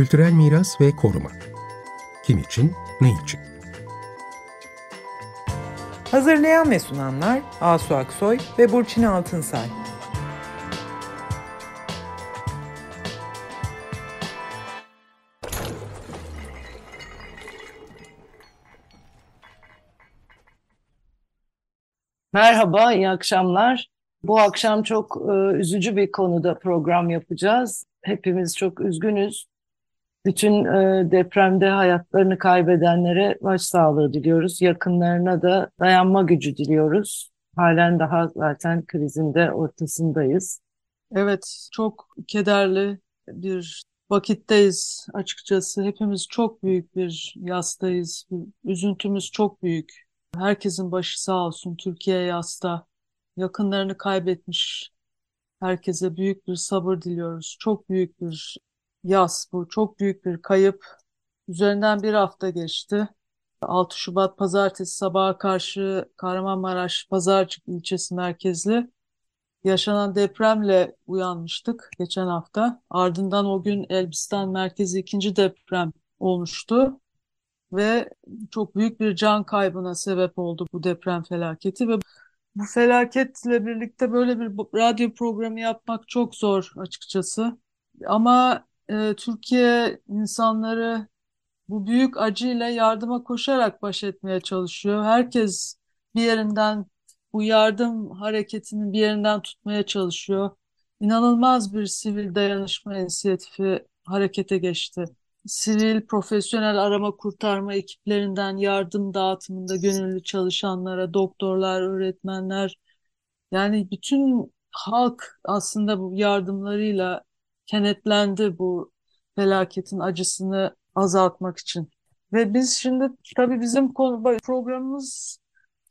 Kültürel miras ve koruma. Kim için, ne için? Hazırlayan ve sunanlar Asu Aksoy ve Burçin Altınsay. Merhaba, iyi akşamlar. Bu akşam çok e, üzücü bir konuda program yapacağız. Hepimiz çok üzgünüz. Bütün e, depremde hayatlarını kaybedenlere başsağlığı diliyoruz. Yakınlarına da dayanma gücü diliyoruz. Halen daha zaten krizinde ortasındayız. Evet, çok kederli bir vakitteyiz açıkçası. Hepimiz çok büyük bir yastayız. Üzüntümüz çok büyük. Herkesin başı sağ olsun. Türkiye yasta. Yakınlarını kaybetmiş herkese büyük bir sabır diliyoruz. Çok büyük bir yas bu. Çok büyük bir kayıp. Üzerinden bir hafta geçti. 6 Şubat Pazartesi sabaha karşı Kahramanmaraş Pazarcık ilçesi merkezli yaşanan depremle uyanmıştık geçen hafta. Ardından o gün Elbistan merkezi ikinci deprem olmuştu ve çok büyük bir can kaybına sebep oldu bu deprem felaketi ve bu felaketle birlikte böyle bir radyo programı yapmak çok zor açıkçası. Ama e, Türkiye insanları bu büyük acıyla yardıma koşarak baş etmeye çalışıyor. Herkes bir yerinden bu yardım hareketinin bir yerinden tutmaya çalışıyor. İnanılmaz bir sivil dayanışma inisiyatifi harekete geçti. Sivil, profesyonel arama kurtarma ekiplerinden yardım dağıtımında gönüllü çalışanlara, doktorlar, öğretmenler, yani bütün halk aslında bu yardımlarıyla kenetlendi bu felaketin acısını azaltmak için. Ve biz şimdi tabii bizim programımız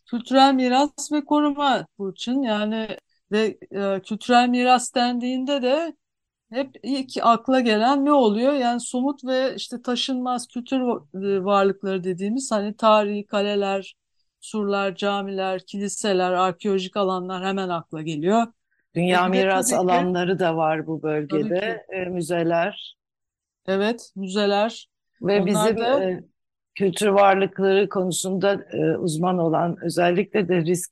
kültürel miras ve koruma Burçin. Yani ve e, kültürel miras dendiğinde de hep ilk akla gelen ne oluyor? Yani somut ve işte taşınmaz kültür e, varlıkları dediğimiz hani tarihi kaleler, surlar, camiler, kiliseler, arkeolojik alanlar hemen akla geliyor. Dünya e miras alanları da var bu bölgede, e, müzeler. Evet, müzeler. Ve Onlar bizim da... e, kültür varlıkları konusunda e, uzman olan, özellikle de risk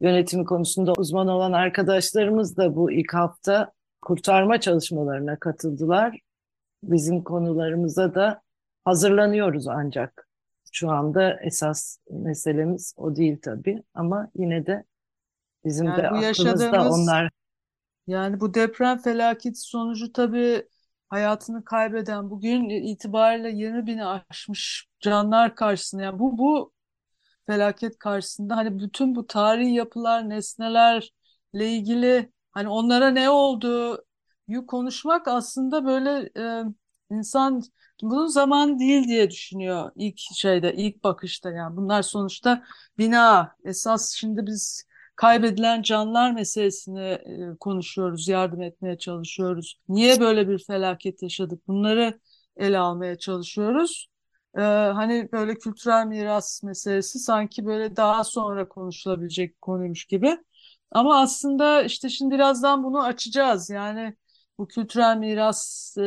yönetimi konusunda uzman olan arkadaşlarımız da bu ilk hafta kurtarma çalışmalarına katıldılar. Bizim konularımıza da hazırlanıyoruz ancak. Şu anda esas meselemiz o değil tabii ama yine de bizim yani de aklımızda onlar. Yani bu deprem felaketi sonucu tabii hayatını kaybeden bugün itibariyle 20 bini aşmış canlar karşısında yani bu bu felaket karşısında hani bütün bu tarihi yapılar, nesnelerle ilgili hani onlara ne oldu yu konuşmak aslında böyle e, insan bunun zaman değil diye düşünüyor ilk şeyde, ilk bakışta yani. Bunlar sonuçta bina. Esas şimdi biz kaybedilen canlar meselesini e, konuşuyoruz, yardım etmeye çalışıyoruz. Niye böyle bir felaket yaşadık? Bunları ele almaya çalışıyoruz. Ee, hani böyle kültürel miras meselesi sanki böyle daha sonra konuşulabilecek konuymuş gibi. Ama aslında işte şimdi birazdan bunu açacağız. Yani bu kültürel miras e,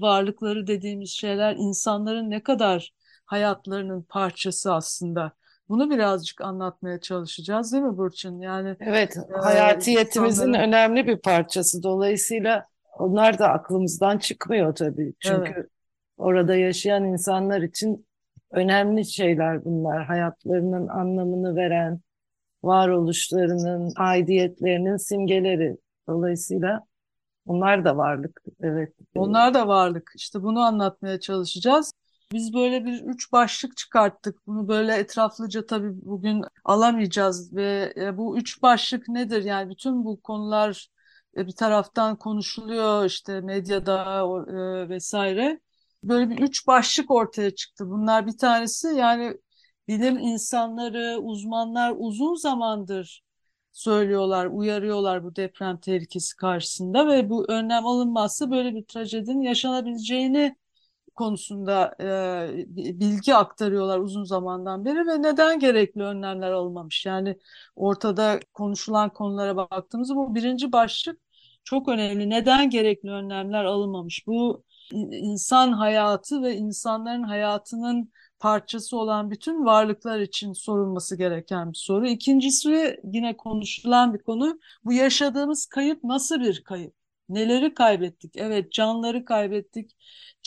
varlıkları dediğimiz şeyler insanların ne kadar hayatlarının parçası aslında. Bunu birazcık anlatmaya çalışacağız değil mi Burçin? Yani Evet, e, hayatiyetimizin insanların... önemli bir parçası. Dolayısıyla onlar da aklımızdan çıkmıyor tabii. Çünkü evet. orada yaşayan insanlar için önemli şeyler bunlar. Hayatlarının anlamını veren, varoluşlarının, aidiyetlerinin simgeleri. Dolayısıyla onlar da varlık. Evet. Onlar da varlık. İşte bunu anlatmaya çalışacağız. Biz böyle bir üç başlık çıkarttık. Bunu böyle etraflıca tabii bugün alamayacağız ve e, bu üç başlık nedir? Yani bütün bu konular e, bir taraftan konuşuluyor işte medyada e, vesaire. Böyle bir üç başlık ortaya çıktı. Bunlar bir tanesi yani bilim insanları, uzmanlar uzun zamandır söylüyorlar, uyarıyorlar bu deprem tehlikesi karşısında ve bu önlem alınmazsa böyle bir trajedinin yaşanabileceğini konusunda e, bilgi aktarıyorlar uzun zamandan beri ve neden gerekli önlemler alınmamış? Yani ortada konuşulan konulara baktığımızda bu birinci başlık çok önemli. Neden gerekli önlemler alınmamış? Bu insan hayatı ve insanların hayatının parçası olan bütün varlıklar için sorulması gereken bir soru. İkincisi yine konuşulan bir konu. Bu yaşadığımız kayıp nasıl bir kayıp? Neleri kaybettik? Evet canları kaybettik.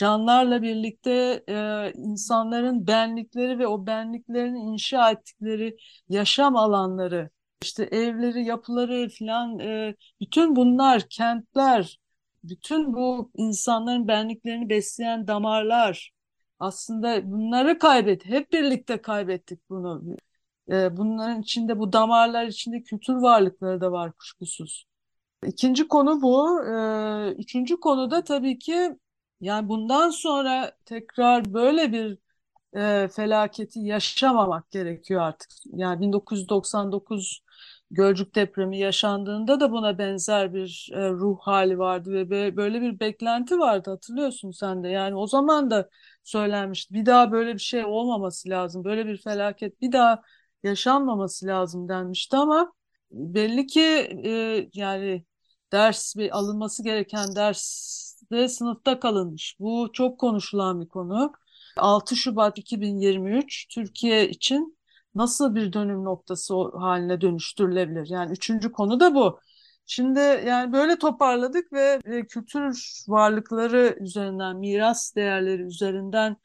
Canlarla birlikte e, insanların benlikleri ve o benliklerini inşa ettikleri yaşam alanları, işte evleri, yapıları falan e, bütün bunlar, kentler, bütün bu insanların benliklerini besleyen damarlar aslında bunları kaybet, hep birlikte kaybettik bunu. E, bunların içinde bu damarlar içinde kültür varlıkları da var kuşkusuz. İkinci konu bu. E, üçüncü konu da tabii ki yani bundan sonra tekrar böyle bir e, felaketi yaşamamak gerekiyor artık. Yani 1999 Gölcük depremi yaşandığında da buna benzer bir e, ruh hali vardı ve böyle bir beklenti vardı hatırlıyorsun sen de. Yani o zaman da söylenmişti. Bir daha böyle bir şey olmaması lazım. Böyle bir felaket bir daha yaşanmaması lazım denmişti ama belli ki e, yani ders bir alınması gereken derste sınıfta kalınmış. Bu çok konuşulan bir konu. 6 Şubat 2023 Türkiye için nasıl bir dönüm noktası haline dönüştürülebilir? Yani üçüncü konu da bu. Şimdi yani böyle toparladık ve e, kültür varlıkları üzerinden, miras değerleri üzerinden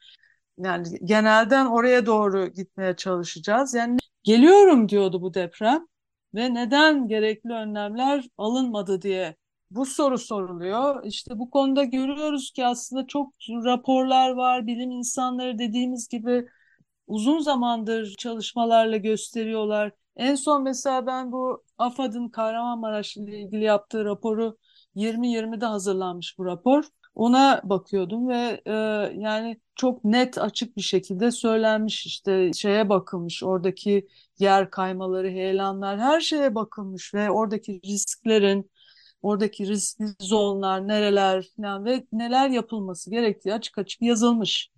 yani genelden oraya doğru gitmeye çalışacağız. Yani geliyorum diyordu bu deprem ve neden gerekli önlemler alınmadı diye bu soru soruluyor. İşte bu konuda görüyoruz ki aslında çok raporlar var, bilim insanları dediğimiz gibi uzun zamandır çalışmalarla gösteriyorlar. En son mesela ben bu AFAD'ın Kahramanmaraş ile ilgili yaptığı raporu 2020'de hazırlanmış bu rapor. Ona bakıyordum ve e, yani çok net açık bir şekilde söylenmiş işte şeye bakılmış oradaki yer kaymaları, heyelanlar her şeye bakılmış ve oradaki risklerin oradaki riskli zonlar nereler falan ve neler yapılması gerektiği açık açık yazılmış.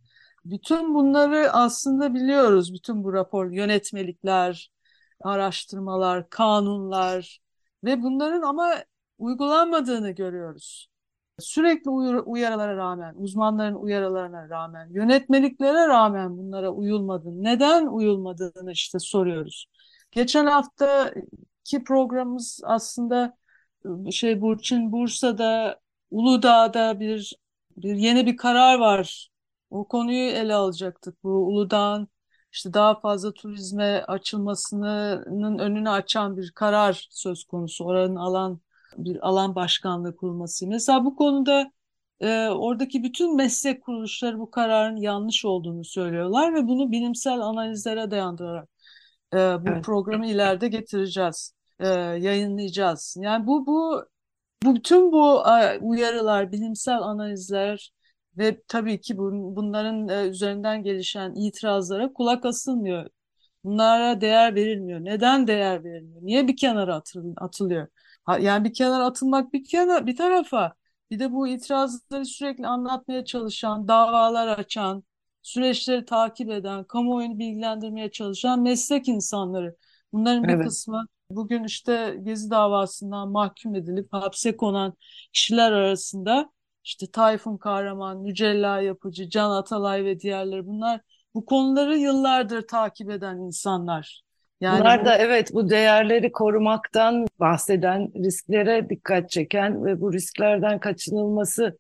Bütün bunları aslında biliyoruz. Bütün bu rapor, yönetmelikler, araştırmalar, kanunlar ve bunların ama uygulanmadığını görüyoruz. Sürekli uyarılara rağmen, uzmanların uyarılarına rağmen, yönetmeliklere rağmen bunlara uyulmadı. Neden uyulmadığını işte soruyoruz. Geçen haftaki programımız aslında şey Burçin Bursa'da Uludağ'da bir bir yeni bir karar var. O konuyu ele alacaktık. Bu Uludağ'ın işte daha fazla turizme açılmasının önünü açan bir karar söz konusu. Oranın alan bir alan başkanlığı kurulması. Mesela bu konuda e, oradaki bütün meslek kuruluşları bu kararın yanlış olduğunu söylüyorlar ve bunu bilimsel analizlere dayandırarak e, bu evet. programı ileride getireceğiz, e, yayınlayacağız. Yani bu bu bu bütün bu e, uyarılar, bilimsel analizler ve tabii ki bunların e, üzerinden gelişen itirazlara kulak asılmıyor. Bunlara değer verilmiyor. Neden değer verilmiyor? Niye bir kenara atılıyor? Yani bir kenara atılmak bir kenara bir tarafa bir de bu itirazları sürekli anlatmaya çalışan, davalar açan, süreçleri takip eden, kamuoyunu bilgilendirmeye çalışan meslek insanları. Bunların bir evet. kısmı bugün işte Gezi davasından mahkum edilip hapse konan kişiler arasında işte Tayfun Kahraman, Mücella Yapıcı, Can Atalay ve diğerleri bunlar bu konuları yıllardır takip eden insanlar. Yani Bunlar da evet bu değerleri korumaktan bahseden, risklere dikkat çeken ve bu risklerden kaçınılması,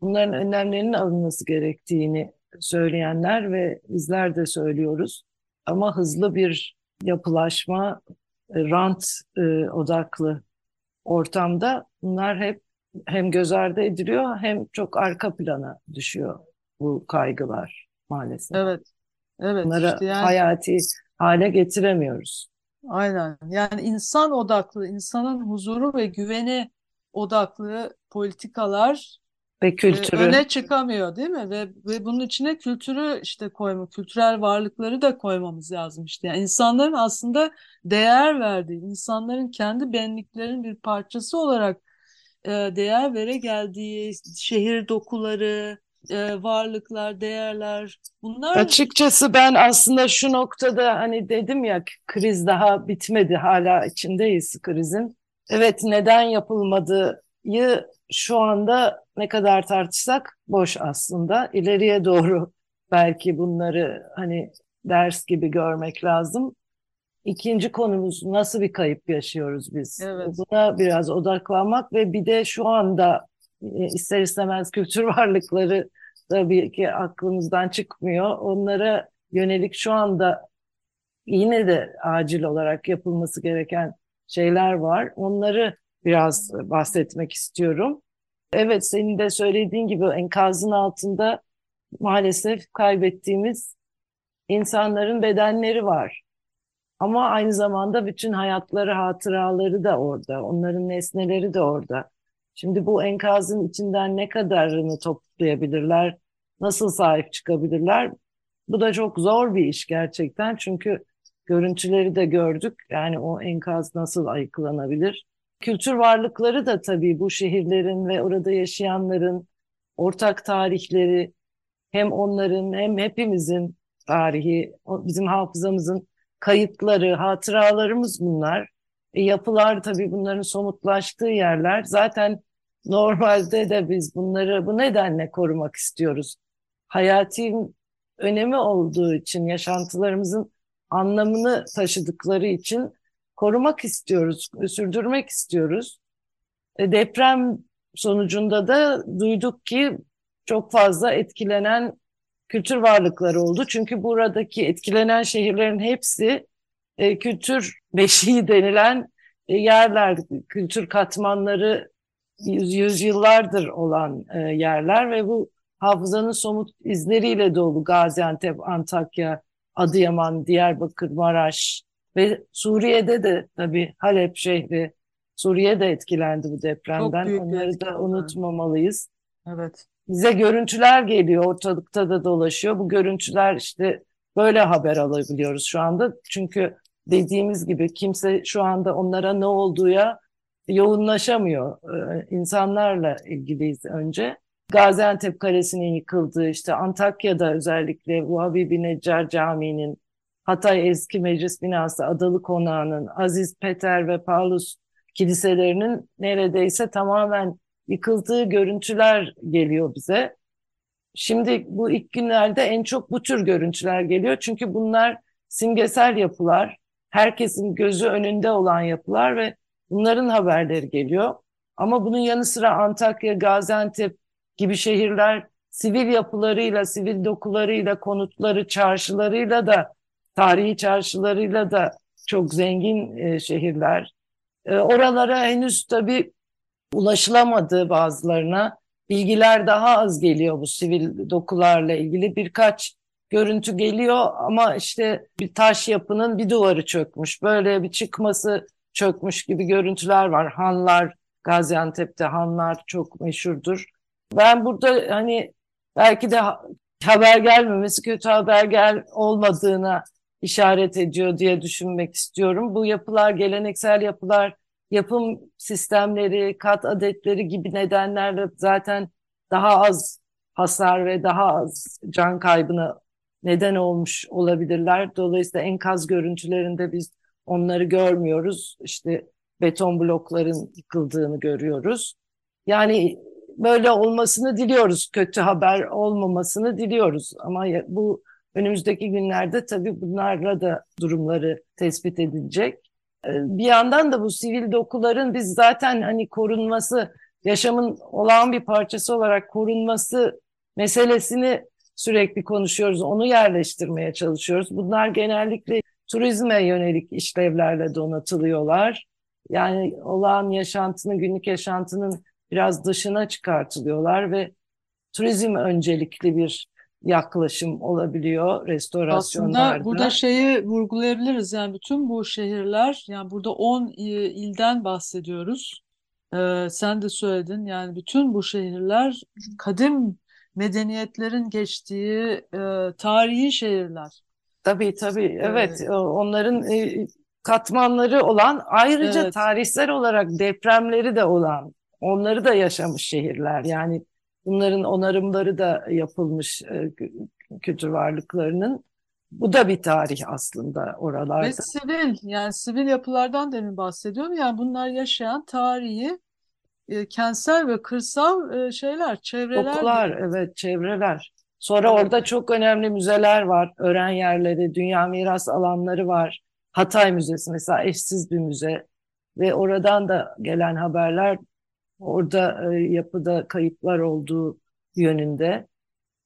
bunların önlemlerinin alınması gerektiğini söyleyenler ve bizler de söylüyoruz. Ama hızlı bir yapılaşma, rant e, odaklı ortamda bunlar hep hem göz ardı ediliyor hem çok arka plana düşüyor bu kaygılar maalesef. Evet. Evet. Bunları işte yani, hayati hale getiremiyoruz. Aynen. Yani insan odaklı, insanın huzuru ve güveni odaklı politikalar ve e, kültürü öne çıkamıyor değil mi? Ve ve bunun içine kültürü işte koyma, kültürel varlıkları da koymamız lazım işte. Yani insanların aslında değer verdiği, insanların kendi benliklerinin bir parçası olarak e, değer vere geldiği şehir dokuları, e, varlıklar, değerler bunlar... Açıkçası ben aslında şu noktada hani dedim ya kriz daha bitmedi hala içindeyiz krizin. Evet neden yapılmadı şu anda ne kadar tartışsak boş aslında. İleriye doğru belki bunları hani ders gibi görmek lazım. İkinci konumuz nasıl bir kayıp yaşıyoruz biz? Evet. Buna biraz odaklanmak ve bir de şu anda e, ister istemez kültür varlıkları tabii ki aklımızdan çıkmıyor. Onlara yönelik şu anda yine de acil olarak yapılması gereken şeyler var. Onları biraz bahsetmek istiyorum. Evet senin de söylediğin gibi enkazın altında maalesef kaybettiğimiz insanların bedenleri var. Ama aynı zamanda bütün hayatları, hatıraları da orada. Onların nesneleri de orada. Şimdi bu enkazın içinden ne kadarını toplayabilirler? Nasıl sahip çıkabilirler? Bu da çok zor bir iş gerçekten. Çünkü görüntüleri de gördük. Yani o enkaz nasıl ayıklanabilir? Kültür varlıkları da tabii bu şehirlerin ve orada yaşayanların ortak tarihleri hem onların hem hepimizin tarihi, bizim hafızamızın kayıtları, hatıralarımız bunlar. E, yapılar tabii bunların somutlaştığı yerler. Zaten normalde de biz bunları bu nedenle korumak istiyoruz. Hayati önemi olduğu için, yaşantılarımızın anlamını taşıdıkları için korumak istiyoruz, sürdürmek istiyoruz. E, deprem sonucunda da duyduk ki çok fazla etkilenen kültür varlıkları oldu. Çünkü buradaki etkilenen şehirlerin hepsi e, kültür beşiği denilen e, yerler, kültür katmanları yüz, yüzyıllardır olan e, yerler ve bu hafızanın somut izleriyle dolu Gaziantep, Antakya, Adıyaman, Diyarbakır, Maraş ve Suriye'de de tabii Halep şehri, Suriye de etkilendi bu depremden. Onları da unutmamalıyız. Evet. Bize görüntüler geliyor, ortalıkta da dolaşıyor. Bu görüntüler işte böyle haber alabiliyoruz şu anda. Çünkü dediğimiz gibi kimse şu anda onlara ne olduğuya yoğunlaşamıyor. Ee, insanlarla ilgiliyiz önce. Gaziantep Kalesi'nin yıkıldığı, işte Antakya'da özellikle Vahabi Neccar Camii'nin, Hatay Eski Meclis Binası, Adalı Konağı'nın, Aziz Peter ve Paulus kiliselerinin neredeyse tamamen yıkıldığı görüntüler geliyor bize. Şimdi bu ilk günlerde en çok bu tür görüntüler geliyor. Çünkü bunlar simgesel yapılar, herkesin gözü önünde olan yapılar ve bunların haberleri geliyor. Ama bunun yanı sıra Antakya, Gaziantep gibi şehirler sivil yapılarıyla, sivil dokularıyla, konutları, çarşılarıyla da, tarihi çarşılarıyla da çok zengin e, şehirler. E, oralara henüz tabii ulaşılamadığı bazılarına bilgiler daha az geliyor bu sivil dokularla ilgili. Birkaç görüntü geliyor ama işte bir taş yapının bir duvarı çökmüş. Böyle bir çıkması çökmüş gibi görüntüler var. Hanlar, Gaziantep'te hanlar çok meşhurdur. Ben burada hani belki de haber gelmemesi kötü haber gel olmadığına işaret ediyor diye düşünmek istiyorum. Bu yapılar geleneksel yapılar yapım sistemleri, kat adetleri gibi nedenlerle zaten daha az hasar ve daha az can kaybına neden olmuş olabilirler. Dolayısıyla enkaz görüntülerinde biz onları görmüyoruz. İşte beton blokların yıkıldığını görüyoruz. Yani böyle olmasını diliyoruz. Kötü haber olmamasını diliyoruz. Ama bu önümüzdeki günlerde tabii bunlarla da durumları tespit edilecek. Ee, bir yandan da bu sivil dokuların biz zaten hani korunması, yaşamın olağan bir parçası olarak korunması meselesini sürekli konuşuyoruz. Onu yerleştirmeye çalışıyoruz. Bunlar genellikle turizme yönelik işlevlerle donatılıyorlar. Yani olağan yaşantının, günlük yaşantının biraz dışına çıkartılıyorlar ve turizm öncelikli bir yaklaşım olabiliyor restorasyonlarda. Aslında burada şeyi vurgulayabiliriz yani bütün bu şehirler yani burada 10 ilden bahsediyoruz. Ee, sen de söyledin yani bütün bu şehirler kadim medeniyetlerin geçtiği e, tarihi şehirler. Tabii tabii evet ee, onların e, katmanları olan ayrıca evet. tarihsel olarak depremleri de olan onları da yaşamış şehirler yani Bunların onarımları da yapılmış e, kültür varlıklarının. Bu da bir tarih aslında oralarda. Ve sivil yani sivil yapılardan demin bahsediyorum. Yani bunlar yaşayan tarihi e, kentsel ve kırsal e, şeyler, çevreler. Dokular, evet, çevreler. Sonra evet. orada çok önemli müzeler var. Öğren yerleri, dünya miras alanları var. Hatay Müzesi mesela eşsiz bir müze. Ve oradan da gelen haberler orada e, yapıda kayıplar olduğu yönünde.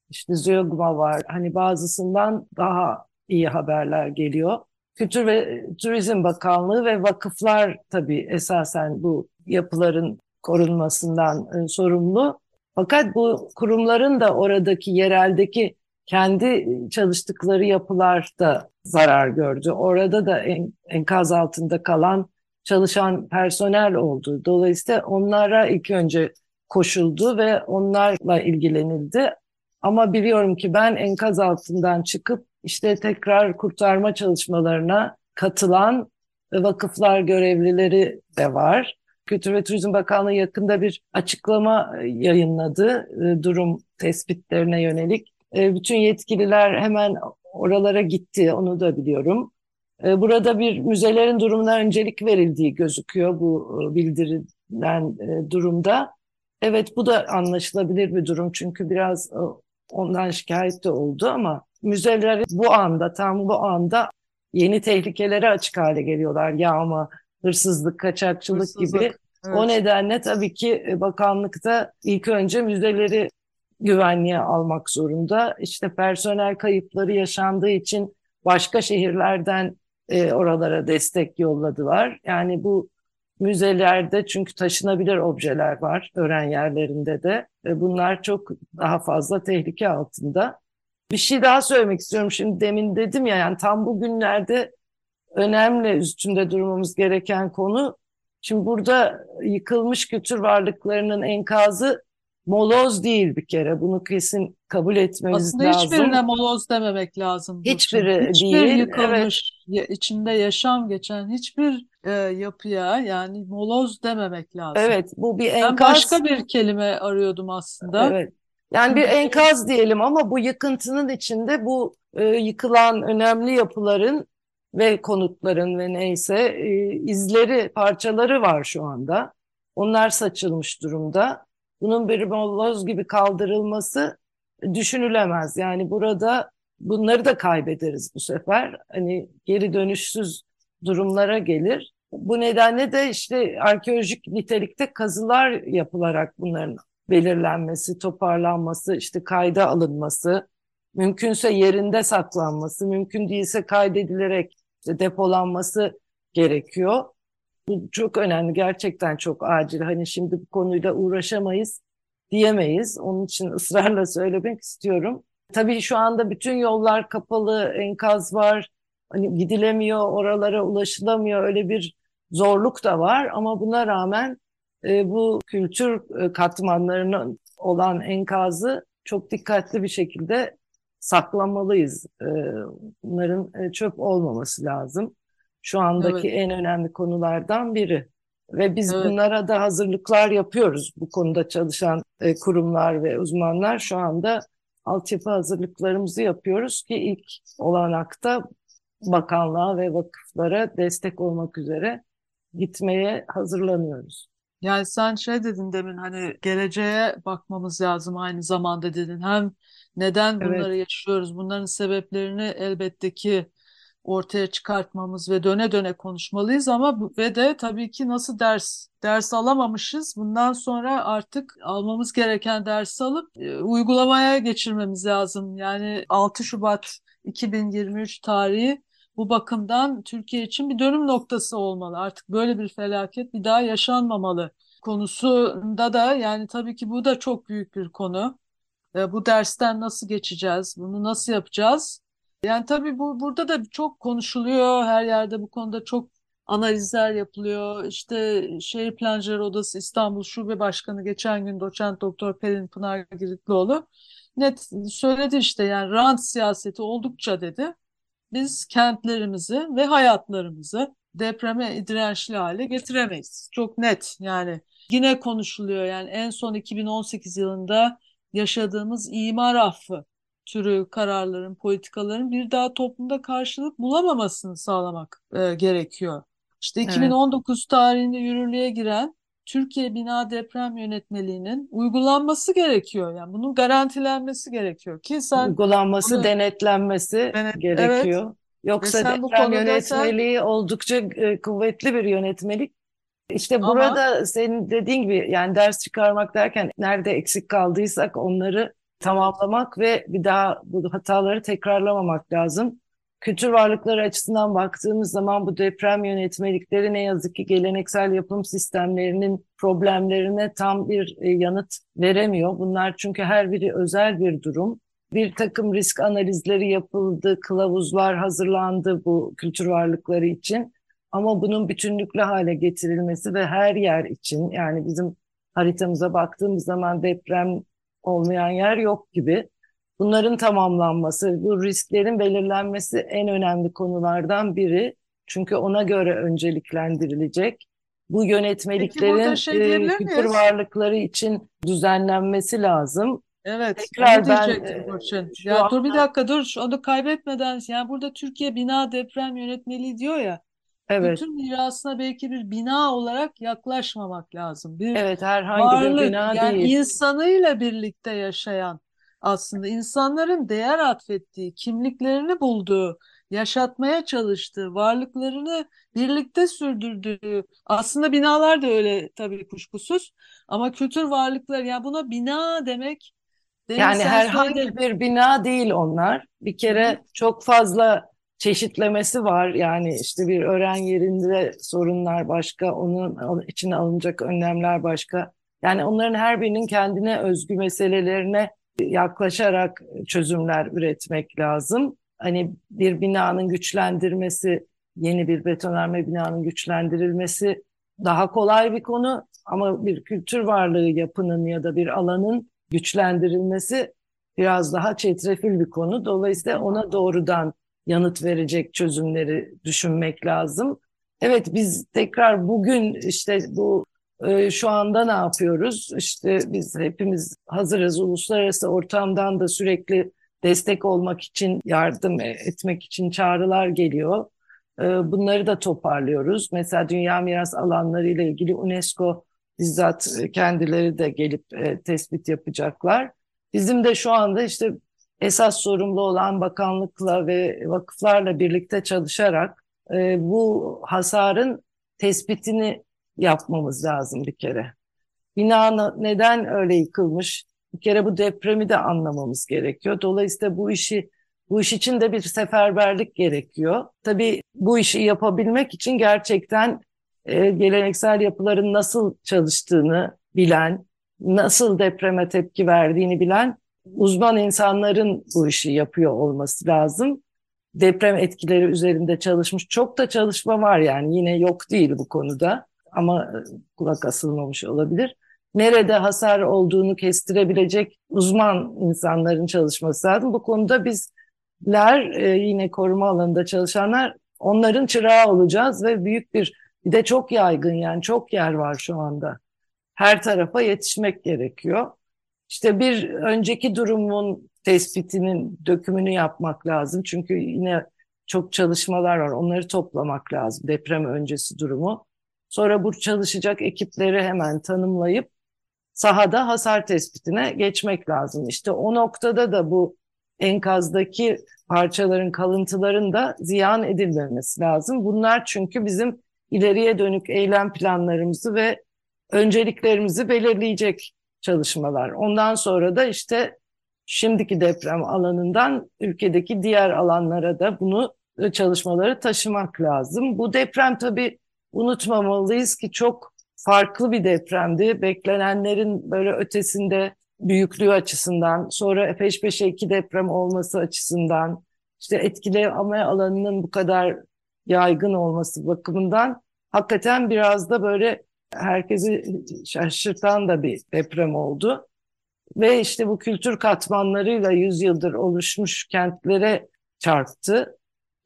İşte Zeugma var. Hani bazısından daha iyi haberler geliyor. Kültür ve Turizm Bakanlığı ve vakıflar tabii esasen bu yapıların korunmasından e, sorumlu. Fakat bu kurumların da oradaki yereldeki kendi çalıştıkları yapılar da zarar gördü. Orada da en, enkaz altında kalan çalışan personel oldu. Dolayısıyla onlara ilk önce koşuldu ve onlarla ilgilenildi. Ama biliyorum ki ben enkaz altından çıkıp işte tekrar kurtarma çalışmalarına katılan vakıflar görevlileri de var. Kültür ve Turizm Bakanlığı yakında bir açıklama yayınladı e, durum tespitlerine yönelik. E, bütün yetkililer hemen oralara gitti, onu da biliyorum. E, burada bir müzelerin durumuna öncelik verildiği gözüküyor bu bildirilen durumda. Evet bu da anlaşılabilir bir durum çünkü biraz ondan şikayet de oldu ama müzeler bu anda tam bu anda yeni tehlikelere açık hale geliyorlar. Yağma, hırsızlık, kaçakçılık hırsızlık, gibi. Evet. O nedenle tabii ki e, bakanlıkta ilk önce müzeleri güvenliğe almak zorunda. İşte personel kayıpları yaşandığı için başka şehirlerden e, oralara destek yolladılar. Yani bu müzelerde çünkü taşınabilir objeler var öğren yerlerinde de. E, bunlar çok daha fazla tehlike altında. Bir şey daha söylemek istiyorum. Şimdi demin dedim ya yani tam bugünlerde önemli üstünde durmamız gereken konu. Şimdi burada yıkılmış kültür varlıklarının enkazı moloz değil bir kere. Bunu kesin kabul etmemiz Aslında lazım. Aslında hiçbirine moloz dememek lazım. Hiçbiri Hiçbir değil. yıkılmış, evet. içinde yaşam geçen hiçbir e, yapıya yani moloz dememek lazım. Evet bu bir enkaz. Ben başka bir kelime arıyordum aslında. Evet. Yani bir enkaz diyelim ama bu yıkıntının içinde bu e, yıkılan önemli yapıların ve konutların ve neyse e, izleri, parçaları var şu anda. Onlar saçılmış durumda. Bunun bir moloz gibi kaldırılması düşünülemez. Yani burada bunları da kaybederiz bu sefer. Hani geri dönüşsüz durumlara gelir. Bu nedenle de işte arkeolojik nitelikte kazılar yapılarak bunların belirlenmesi, toparlanması, işte kayda alınması, mümkünse yerinde saklanması, mümkün değilse kaydedilerek işte depolanması gerekiyor. Bu çok önemli, gerçekten çok acil. Hani şimdi bu konuyla uğraşamayız diyemeyiz. Onun için ısrarla söylemek istiyorum. Tabii şu anda bütün yollar kapalı, enkaz var. Hani gidilemiyor, oralara ulaşılamıyor. Öyle bir zorluk da var ama buna rağmen e, bu kültür e, katmanlarının olan enkazı çok dikkatli bir şekilde saklamalıyız. E, bunların e, çöp olmaması lazım. Şu andaki evet. en önemli konulardan biri. Ve biz evet. bunlara da hazırlıklar yapıyoruz. Bu konuda çalışan e, kurumlar ve uzmanlar şu anda altyapı hazırlıklarımızı yapıyoruz ki ilk olanakta bakanlığa ve vakıflara destek olmak üzere gitmeye hazırlanıyoruz. Yani sen şey dedin demin hani geleceğe bakmamız lazım aynı zamanda dedin. Hem neden bunları evet. yaşıyoruz, bunların sebeplerini elbette ki ortaya çıkartmamız ve döne döne konuşmalıyız ama ve de tabii ki nasıl ders ders alamamışız. Bundan sonra artık almamız gereken dersi alıp e, uygulamaya geçirmemiz lazım. Yani 6 Şubat 2023 tarihi bu bakımdan Türkiye için bir dönüm noktası olmalı. Artık böyle bir felaket bir daha yaşanmamalı konusunda da yani tabii ki bu da çok büyük bir konu. E, bu dersten nasıl geçeceğiz? Bunu nasıl yapacağız? Yani tabii bu burada da çok konuşuluyor. Her yerde bu konuda çok analizler yapılıyor. İşte Şehir Plancıları Odası İstanbul Şube Başkanı geçen gün doçent doktor Pelin Pınar Giritlioğlu net söyledi işte yani rant siyaseti oldukça dedi biz kentlerimizi ve hayatlarımızı depreme dirençli hale getiremeyiz. Çok net yani yine konuşuluyor yani en son 2018 yılında yaşadığımız imar affı türü kararların, politikaların bir daha toplumda karşılık bulamamasını sağlamak e, gerekiyor. İşte 2019 evet. tarihinde yürürlüğe giren Türkiye Bina Deprem Yönetmeliğinin uygulanması gerekiyor. Yani bunun garantilenmesi gerekiyor ki sen Uygulanması, bunu- denetlenmesi Denet- gerekiyor. Yoksa Ve sen bu deprem konuda yönetmeliği oldukça e, kuvvetli bir yönetmelik. İşte Ama- burada senin dediğin gibi yani ders çıkarmak derken nerede eksik kaldıysak onları tamamlamak ve bir daha bu hataları tekrarlamamak lazım. Kültür varlıkları açısından baktığımız zaman bu deprem yönetmelikleri ne yazık ki geleneksel yapım sistemlerinin problemlerine tam bir e, yanıt veremiyor. Bunlar çünkü her biri özel bir durum. Bir takım risk analizleri yapıldı, kılavuzlar hazırlandı bu kültür varlıkları için. Ama bunun bütünlüklü hale getirilmesi ve her yer için yani bizim haritamıza baktığımız zaman deprem olmayan yer yok gibi. Bunların tamamlanması, bu risklerin belirlenmesi en önemli konulardan biri. Çünkü ona göre önceliklendirilecek. Bu yönetmeliklerin şey e, kültür miyiz? varlıkları için düzenlenmesi lazım. Evet, Tekrar ben, e, Burçin. Ya dur bir anda- dakika dur, şu- onu kaybetmeden, yani burada Türkiye Bina Deprem Yönetmeliği diyor ya, Evet, kültür mirasına belki bir bina olarak yaklaşmamak lazım. Bir evet herhangi bir varlık, bina yani değil. insanıyla birlikte yaşayan, aslında insanların değer atfettiği, kimliklerini bulduğu, yaşatmaya çalıştığı, varlıklarını birlikte sürdürdüğü, aslında binalar da öyle tabii kuşkusuz, ama kültür varlıkları, yani buna bina demek, Yani herhangi söyledin. bir bina değil onlar. Bir kere çok fazla çeşitlemesi var. Yani işte bir öğren yerinde sorunlar başka, onun al- için alınacak önlemler başka. Yani onların her birinin kendine özgü meselelerine yaklaşarak çözümler üretmek lazım. Hani bir binanın güçlendirmesi, yeni bir betonarme binanın güçlendirilmesi daha kolay bir konu ama bir kültür varlığı yapının ya da bir alanın güçlendirilmesi biraz daha çetrefil bir konu. Dolayısıyla ona doğrudan yanıt verecek çözümleri düşünmek lazım. Evet biz tekrar bugün işte bu e, şu anda ne yapıyoruz? İşte biz hepimiz hazırız. Uluslararası ortamdan da sürekli destek olmak için, yardım etmek için çağrılar geliyor. E, bunları da toparlıyoruz. Mesela Dünya Miras Alanları ile ilgili UNESCO bizzat e, kendileri de gelip e, tespit yapacaklar. Bizim de şu anda işte esas sorumlu olan bakanlıkla ve vakıflarla birlikte çalışarak e, bu hasarın tespitini yapmamız lazım bir kere. Bina neden öyle yıkılmış? Bir kere bu depremi de anlamamız gerekiyor. Dolayısıyla bu işi bu iş için de bir seferberlik gerekiyor. Tabii bu işi yapabilmek için gerçekten e, geleneksel yapıların nasıl çalıştığını bilen, nasıl depreme tepki verdiğini bilen uzman insanların bu işi yapıyor olması lazım. Deprem etkileri üzerinde çalışmış çok da çalışma var yani yine yok değil bu konuda ama kulak asılmamış olabilir. Nerede hasar olduğunu kestirebilecek uzman insanların çalışması lazım. Bu konuda bizler e, yine koruma alanında çalışanlar onların çırağı olacağız ve büyük bir bir de çok yaygın yani çok yer var şu anda. Her tarafa yetişmek gerekiyor. İşte bir önceki durumun tespitinin dökümünü yapmak lazım. Çünkü yine çok çalışmalar var. Onları toplamak lazım. Deprem öncesi durumu. Sonra bu çalışacak ekipleri hemen tanımlayıp sahada hasar tespitine geçmek lazım. İşte o noktada da bu enkazdaki parçaların, kalıntıların da ziyan edilmemesi lazım. Bunlar çünkü bizim ileriye dönük eylem planlarımızı ve önceliklerimizi belirleyecek çalışmalar. Ondan sonra da işte şimdiki deprem alanından ülkedeki diğer alanlara da bunu e, çalışmaları taşımak lazım. Bu deprem tabii unutmamalıyız ki çok farklı bir depremdi. Beklenenlerin böyle ötesinde büyüklüğü açısından, sonra peş peşe iki deprem olması açısından, işte etkileme alanının bu kadar yaygın olması bakımından hakikaten biraz da böyle herkesi şaşırtan da bir deprem oldu. Ve işte bu kültür katmanlarıyla yüzyıldır oluşmuş kentlere çarptı.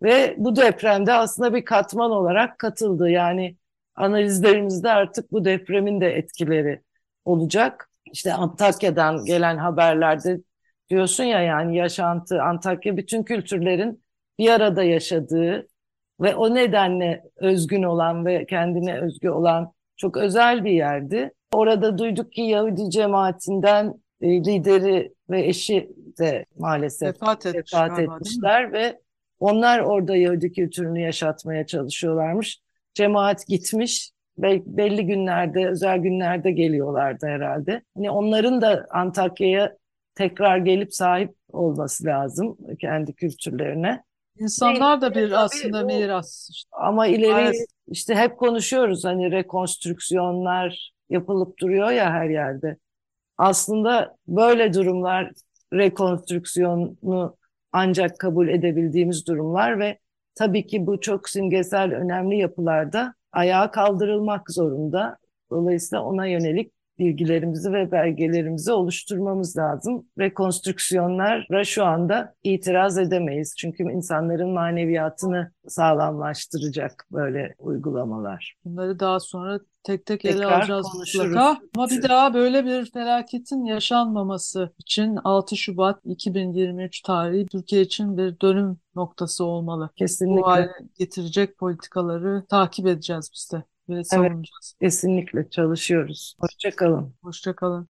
Ve bu depremde aslında bir katman olarak katıldı. Yani analizlerimizde artık bu depremin de etkileri olacak. İşte Antakya'dan gelen haberlerde diyorsun ya yani yaşantı, Antakya bütün kültürlerin bir arada yaşadığı ve o nedenle özgün olan ve kendine özgü olan Çok özel bir yerdi. Orada duyduk ki Yahudi cemaatinden e, lideri ve eşi de maalesef Vefat etmiş vefat etmişler ve onlar orada Yahudi kültürünü yaşatmaya çalışıyorlarmış. Cemaat gitmiş ve belli günlerde, özel günlerde geliyorlardı herhalde. Hani onların da Antakya'ya tekrar gelip sahip olması lazım kendi kültürlerine. İnsanlar da bir aslında miras. işte. Ama ileri. İşte hep konuşuyoruz hani rekonstrüksiyonlar yapılıp duruyor ya her yerde. Aslında böyle durumlar rekonstrüksiyonu ancak kabul edebildiğimiz durumlar ve tabii ki bu çok simgesel önemli yapılarda ayağa kaldırılmak zorunda. Dolayısıyla ona yönelik bilgilerimizi ve belgelerimizi oluşturmamız lazım. Rekonstrüksiyonlara şu anda itiraz edemeyiz. Çünkü insanların maneviyatını sağlamlaştıracak böyle uygulamalar. Bunları daha sonra tek tek ele Tekrar alacağız konuşuruz. mutlaka. Ama bir daha böyle bir felaketin yaşanmaması için 6 Şubat 2023 tarihi Türkiye için bir dönüm noktası olmalı. Bu Kesinlikle, hale getirecek politikaları takip edeceğiz biz de ve savunacağız. kesinlikle çalışıyoruz. Hoşça kalın. Hoşça kalın.